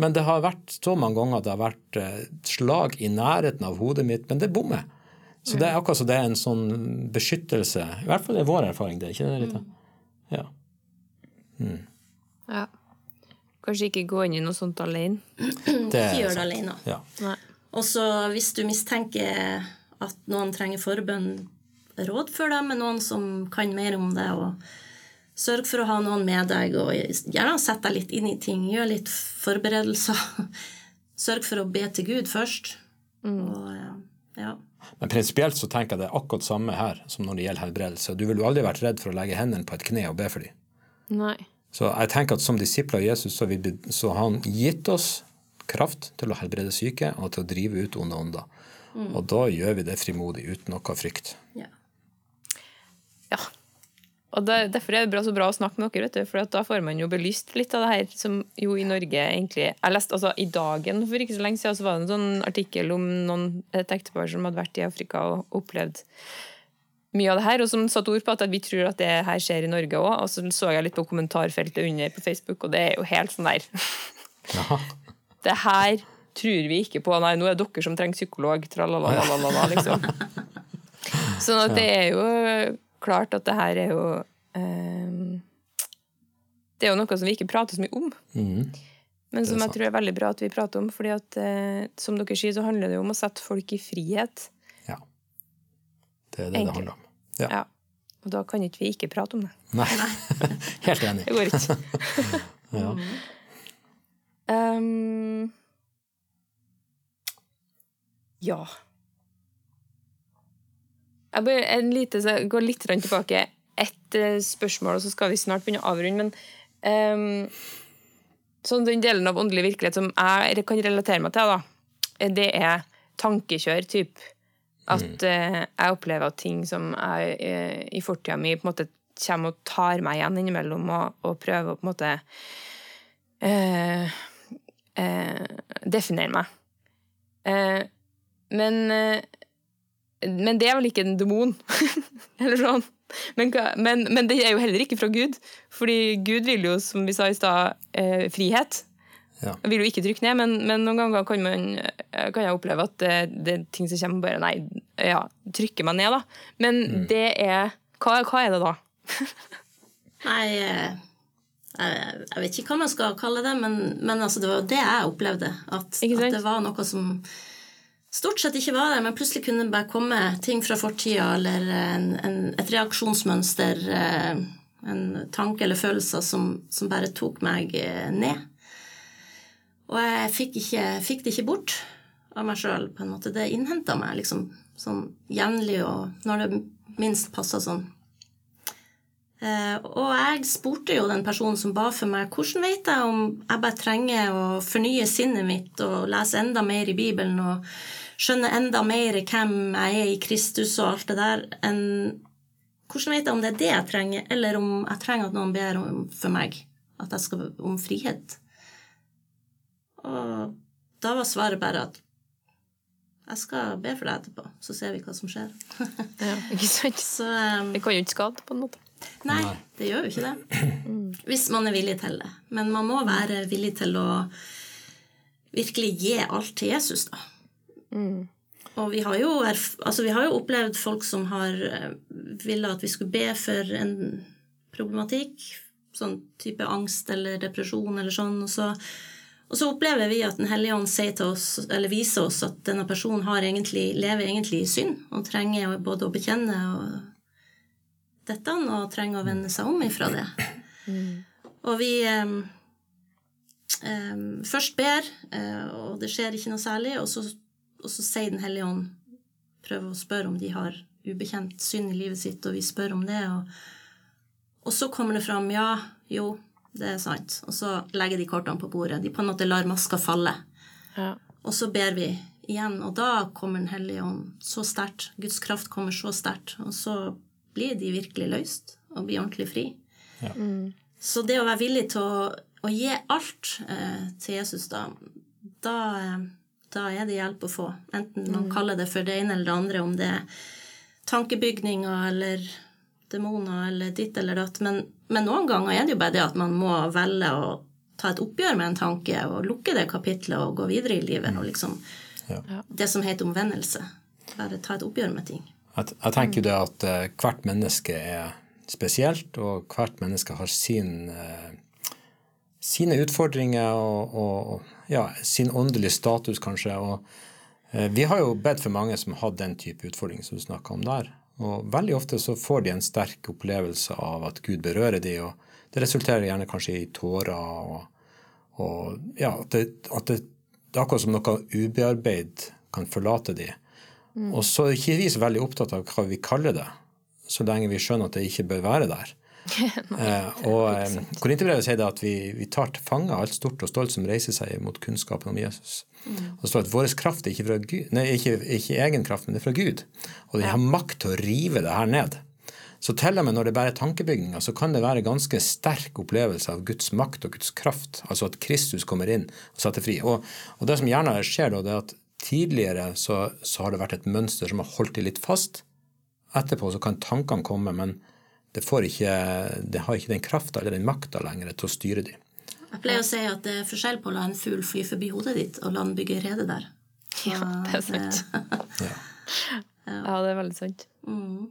Men det har vært så mange ganger at det har vært eh, slag i nærheten av hodet mitt, men det bommer. Så det er akkurat som det er en sånn beskyttelse. I hvert fall det er vår erfaring det. ikke det, Rita? Ja. Mm. ja. Kanskje ikke gå inn i noe sånt alene. Det ikke gjør det alene. Ja. Og så hvis du mistenker at noen trenger forbønn, rådfør dem med noen som kan mer om det. og Sørg for å ha noen med deg, og gjerne sett deg litt inn i ting. Gjør litt forberedelser. <laughs> Sørg for å be til Gud først. Mm. Og, ja. Men prinsipielt så tenker jeg det er akkurat samme her som når det gjelder helbredelse. Du ville jo aldri vært redd for å legge hendene på et kne og be for dem. Nei. Så jeg tenker at som disipler av Jesus så, så har han gitt oss kraft til å helbrede syke og til å drive ut onde ånder. Mm. Og da gjør vi det frimodig uten noe frykt. Ja. ja. Og det, Derfor er det bra, så bra å snakke med dere, vet du, for da får man jo belyst litt av det her som jo i Norge egentlig Jeg leste altså i Dagen for ikke så lenge siden så var det en sånn artikkel om noen, et ektepar som hadde vært i Afrika og opplevd mye av det her, og som satte ord på at vi tror at det her skjer i Norge òg. Og så så jeg litt på kommentarfeltet under på Facebook, og det er jo helt sånn der <laughs> Det her tror vi ikke på. Nei, nå er det dere som trenger psykolog. Tralalala, liksom. <laughs> Sånn at det er jo klart at det her er jo eh, Det er jo noe som vi ikke prater så mye om. Mm. Men som jeg tror er veldig bra at vi prater om. fordi at, eh, som dere sier, så handler det jo om å sette folk i frihet. Ja. Det er det Enkelt. det handler om. Ja. ja. Og da kan ikke vi ikke prate om det. Nei. <laughs> Helt enig. Det går ikke. <laughs> ja. Um, ja. Jeg bare, en lite, så går litt tilbake. Ett uh, spørsmål, og så skal vi snart begynne å avrunde. Men um, sånn den delen av åndelig virkelighet som jeg kan relatere meg til, da, det er tankekjør. Typ. At uh, jeg opplever at ting som jeg uh, i fortida mi på en måte kommer og tar meg igjen innimellom, og, og prøver å på en måte definere meg. Men, eh, men det er vel ikke en demon? <laughs> Eller sånn. Men, men, men, det er jo heller ikke fra Gud. Fordi Gud vil jo, som vi sa i stad, eh, frihet. Ja. Jeg vil jo ikke trykke ned, men, men noen ganger kan, man, eh, kan, jeg oppleve at det, det, er ting som kommer bare Nei, ja, trykker meg ned, da. Men mm. det er hva, hva, er det da? <laughs> nei, jeg, jeg, vet ikke hva man skal kalle det, men, men altså, det var det jeg opplevde. At, at det var noe som stort sett ikke var der, men plutselig kunne det bare komme ting fra fortida eller en, en, et reaksjonsmønster, eh, en tanke eller følelser som, som bare tok meg eh, ned. Og jeg fikk, ikke, fikk det ikke bort av meg sjøl, på en måte. Det innhenta meg liksom sånn jevnlig og når det minst passa sånn. Eh, og jeg spurte jo den personen som ba for meg, hvordan vet jeg om jeg bare trenger å fornye sinnet mitt og lese enda mer i Bibelen og skjønne enda mer hvem jeg er i Kristus og alt det der, enn Hvordan vet jeg om det er det jeg trenger, eller om jeg trenger at noen ber om, for meg at jeg skal om frihet? Og da var svaret bare at jeg skal be for deg etterpå, så ser vi hva som skjer. <laughs> ja, ikke sant? <laughs> Så, um, det kan jo ikke skade, på en måte. Nei, det gjør jo ikke det. <clears throat> Hvis man er villig til det. Men man må være villig til å virkelig gi alt til Jesus, da. Mm. Og vi har, jo, altså vi har, jo, opplevd folk som har eh, ville at vi skulle be for en problematikk sånn type angst eller depresjon eller sånn. Og så, og så opplever vi at Den hellige ånd sier til oss, eller viser oss at denne personen egentlig, lever egentlig i synd og trenger både å bekjenne og dette og trenger å vende seg om ifra det. Mm. Og vi um, um, først ber, og det skjer ikke noe særlig, og så, og så sier Den hellige ånd Prøver å spørre om de har ubekjent synd i livet sitt, og vi spør om det. og og så kommer det fram ja, jo, det er sant. Og så legger de kortene på bordet. De på en måte lar maska falle. Ja. Og så ber vi igjen, og da kommer Den hellige ånd så sterkt. Guds kraft kommer så sterkt. Og så blir de virkelig løst og blir ordentlig fri. Ja. Mm. Så det å være villig til å, å gi alt eh, til Jesus, da, da, eh, da, er det hjelp å få. Enten man mm. kaller det for det ene eller det andre, om det er tankebygninger eller demoner eller ditt eller datt. Men, men, noen ganger er det jo bare det at man må velge å ta et oppgjør med en tanke og lukke det kapitlet og gå videre i livet. og liksom ja. Det som heter omvendelse. Bare ta et oppgjør med ting. Jeg, jeg tenker jo det at uh, hvert menneske er spesielt, og hvert menneske har sin, uh, sine utfordringer og, og ja, sin åndelige status, kanskje. og uh, vi har jo bedt for mange som har den type utfordringer som du snakka om der. Og veldig ofte så får de en sterk opplevelse av at Gud berører de, og det resulterer gjerne kanskje i tårer. og, og ja, at det, at det, det, er akkurat som noe ubearbeid kan forlate de. Mm. Og så er ikke vi så veldig opptatt av hva vi kaller det, så lenge vi skjønner at det ikke bør være der. Eh, og eh, Korinterbrevet sier det at vi, vi tar til fange alt stort og stolt som reiser seg mot kunnskapen om Jesus. Mm. Og det står at vår kraft er ikke, fra Gud, nei, ikke, ikke egen kraft, men det er fra Gud. Og den har makt til å rive det her ned. Så til og med når det bare er tankebygninger, så kan det være ganske sterk opplevelse av Guds makt og Guds kraft. Altså at Kristus kommer inn og setter fri. Og, og det som gjerne skjer da, det er at tidligere så, så har det vært et mønster som har holdt de litt fast. Etterpå så kan tankene komme, men det, ikke, det har ikke den krafta eller den makta lenger til å styre dem. Jeg pleier å si at det er forskjell på å la en fugl fly forbi hodet ditt og la den bygge rede der. <laughs> Ja, det er sant. <laughs> ja. ja. det er veldig sant. Mm.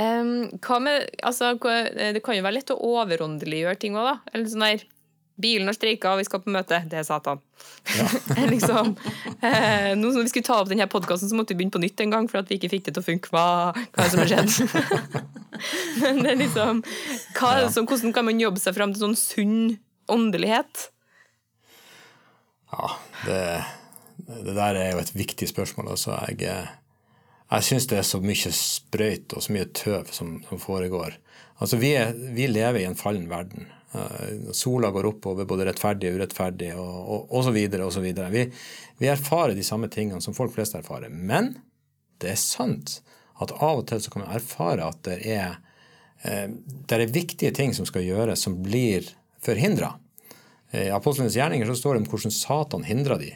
Um, hva med, altså, det kan jo være lett å overåndeliggjøre ting òg, da. Eller sånn der Bilen har streika, og vi skal på møte. Det er Satan. Ja. <laughs> liksom, eh, nå som vi skulle ta opp denne podkasten, så måtte vi begynne på nytt en gang, for at vi ikke fikk det til å funke. Hva, hva er det som har skjedd? <laughs> Men det er liksom hva, så, Hvordan kan man jobbe seg fram til sånn sunn åndelighet? Ja, det, det der er jo et viktig spørsmål. Altså, jeg jeg syns det er så mye sprøyt og så mye tøv som, som foregår. Altså, vi, er, vi lever i en fallen verden. Eh, sola går oppover, både rettferdig og urettferdig, og osv. osv. Vi, vi erfarer de samme tingene som folk flest erfarer. Men det er sant at av og til så kan man erfare at det er, eh, det er viktige ting som skal gjøres, som blir forhindra. I apostlenes gjerninger så står det om hvordan Satan hindra de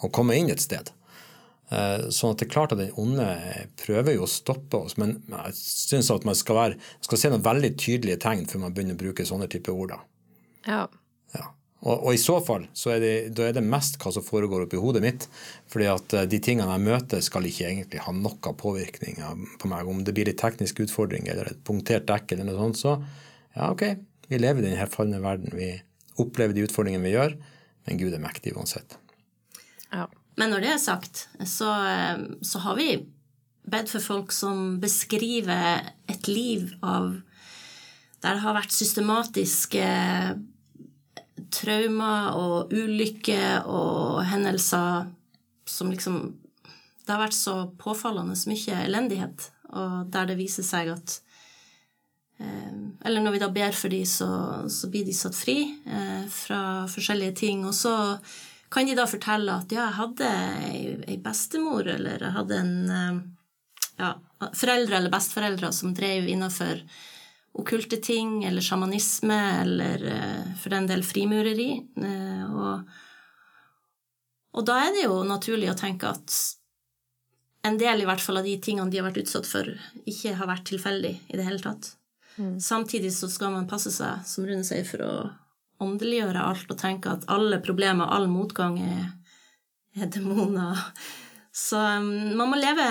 å komme inn et sted. Eh, sånn at det er klart at den onde prøver jo å stoppe oss, men jeg syns at man skal, være, skal, se noen veldig tydelige tegn før man begynner å bruke sånne typer ord. Ja. ja. Og, og, i så fall så er det, er det mest hva som foregår oppi hodet mitt. fordi at eh, de tingene jeg møter, skal ikke egentlig ha noe påvirkning på meg. Om det blir en teknisk utfordring eller et punktert dekk eller noe sånt, så ja, ok, vi lever i denne falne verden. Vi opplever de utfordringene vi gjør, men Gud er mektig uansett. Ja. Men når det er sagt, så, så har vi bedt for folk som beskriver et liv av Der det har vært systematiske traumer og ulykker og hendelser som liksom Det har vært så påfallende mye elendighet, og der det viser seg at eh, Eller når vi da ber for dem, så, så blir de satt fri eh, fra forskjellige ting. Og så kan de da fortelle at ja, jeg hadde ei, bestemor, eller jeg hadde en eh, ja, foreldre eller besteforeldre som drev innafor okkulte ting, eller sjamanisme, eller eh, for den del frimureri. Eh, og, og da er det jo naturlig å tenke at en del i hvert fall av de tingene de har vært utsatt for, ikke har vært tilfeldig i det hele tatt. Mm. Samtidig så skal man passe seg, som Rune sier, for å åndeliggjøre alt og tenke at alle problemer, all motgang, er, er demoner. Så um, man må leve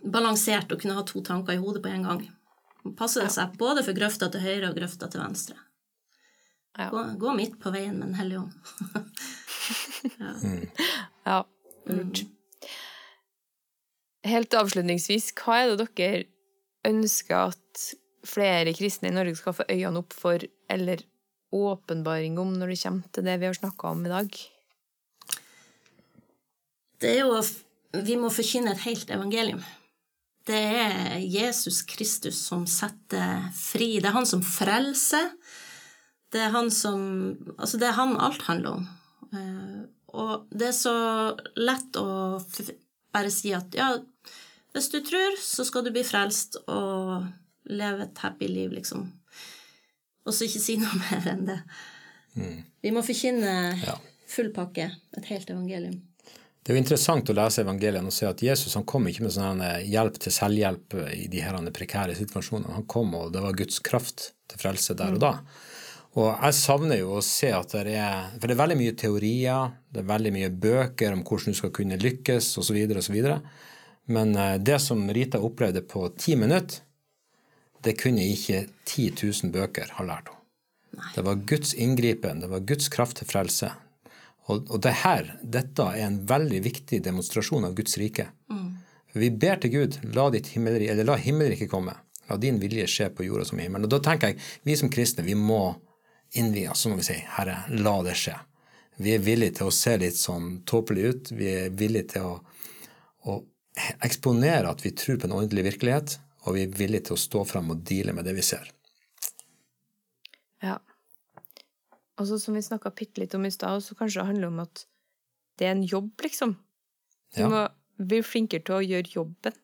balansert og kunne ha to tanker i hodet på en gang. Passer det seg både for grøfta til høyre og grøfta til venstre. Ja. Gå, gå, midt på veien med Den hellige <laughs> ånd. ja. Mm. ja. Lurt. Helt avslutningsvis, hva er det dere ønsker at flere kristne i Norge skal få øynene opp for, eller åpenbaring om, når det kommer til det vi har snakka om i dag? Det er jo Vi må forkynne et helt evangelium. Det er Jesus Kristus som setter fri. Det er han som frelser. Det er han som Altså, det er han alt handler om. Eh, og det er så lett å bare si at ja, hvis du tror, så skal du bli frelst og leve et happy liv, liksom. Og så ikke si noe <laughs> mer enn det. Mm. Vi må forkynne ja. full pakke, et helt evangelium. Det er jo interessant å lese evangeliene og se at Jesus han kom ikke med sånn hjelp til selvhjelp i de her prekære situasjonene. Han kom, og det var Guds kraft til frelse der og da. Og jeg savner jo å se at det er For det er veldig mye teorier, det er veldig mye bøker om hvordan du skal kunne lykkes, osv., osv. Men eh, det som Rita opplevde på ti minutter, det kunne ikke 10 000 bøker ha lært henne. Det var Guds inngripen, det var Guds kraft til frelse. Og, og det her, dette er en veldig viktig demonstrasjon av Guds rike. Mm. Vi ber til Gud, la, ditt himmelrike, eller la himmelriket komme. La din vilje skje på jorda som i himmelen. Og da tenker jeg, vi som kristne, vi må innvie oss, så må vi si, Herre, la det skje. Vi er villige til å se litt sånn tåpelige ut. Vi er villige til å, å eksponere at vi tror på en ordentlig virkelighet, og vi er villige til å stå fram og deale med det vi ser. Ja. Og så som vi snakka bitte litt om i stad, så kanskje det handler om at det er en jobb, liksom. Du ja. må bli flinkere til å gjøre jobben.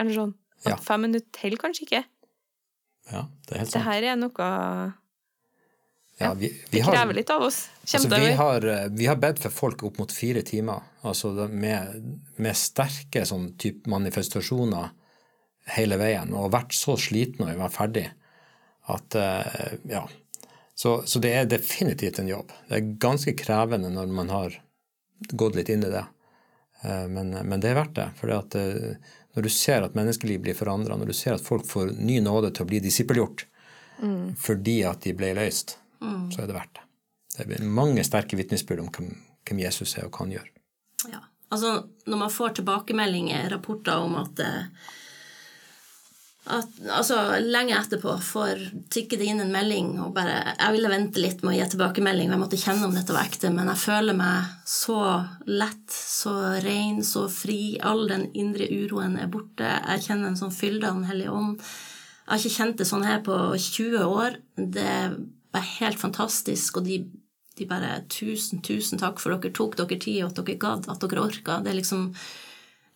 Eller sånn. At ja. fem minutter til, kanskje ikke. Ja, det er helt sant. Det her er noe ja, vi, vi det krever litt av oss. Altså, vi, har, eh, vi har bedt for folk opp mot fire timer, altså med, med sterke sånn type manifestasjoner hele veien, og vært så sliten når vi var ferdig at eh, Ja. Så, så, det er definitivt en jobb. Det er ganske krevende når man har gått litt inn i det. Eh, men, men det er verdt det. For når du ser at menneskeliv blir forandra, når du ser at folk får ny nåde til å bli disippelgjort mm. fordi at de ble løst, mm. så er det verdt det. Det blir mange sterke vitnesbyrd om hvem, hvem, Jesus er og hva han gjør. Ja, altså Når man får tilbakemeldinger, rapporter om at, eh, at altså Lenge etterpå får tikke det inn en melding og bare Jeg ville vente litt med å gi tilbakemelding, jeg måtte kjenne om dette var ekte, men jeg føler meg så lett, så ren, så fri. All den indre uroen er borte. Jeg kjenner en sånn fylde av Den hellige ånd. Jeg har ikke kjent det sånn her på 20 år. Det var helt fantastisk, og de, de, bare Tusen, tusen takk for dere tok dere tid, og at dere gadd, at dere orka. Det er liksom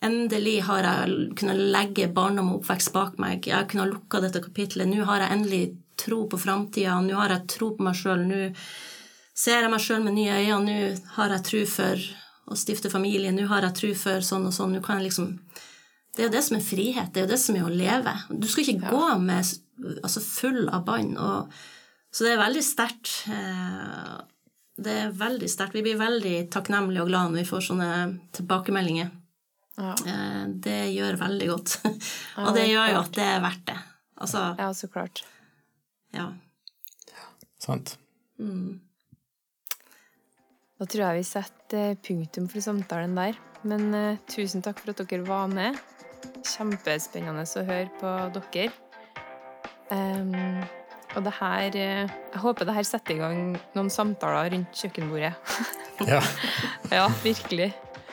Endelig har jeg kunnet legge barndom og oppvekst bak meg. Jeg har kunnet lukke dette kapitlet. Nå har jeg endelig tro på framtida. Nå har jeg tro på meg sjøl. Nå ser jeg meg sjøl med nye øyne. Nå har jeg tro for å stifte familie. Nå har jeg tro for sånn og sånn. Nå kan jeg liksom Det er jo det som er frihet. Det er jo det som er å leve. Du skal ikke ja. gå med altså full av bånd. Så det er veldig sterkt. Eh, det er veldig sterkt. Vi blir veldig takknemlige og glade når vi får sånne tilbakemeldinger. Ja. Eh, det gjør veldig godt. <laughs> og det gjør jo at det er verdt det. Altså, ja, så klart. Ja. Sant. Mm. Da tror jeg vi setter punktum for samtalen der. Men uh, tusen takk for at dere var med. Kjempespennende å høre på dere. Um, og det her eh, Jeg håper det her setter i gang noen samtaler rundt kjøkkenbordet. <laughs> ja. ja, virkelig.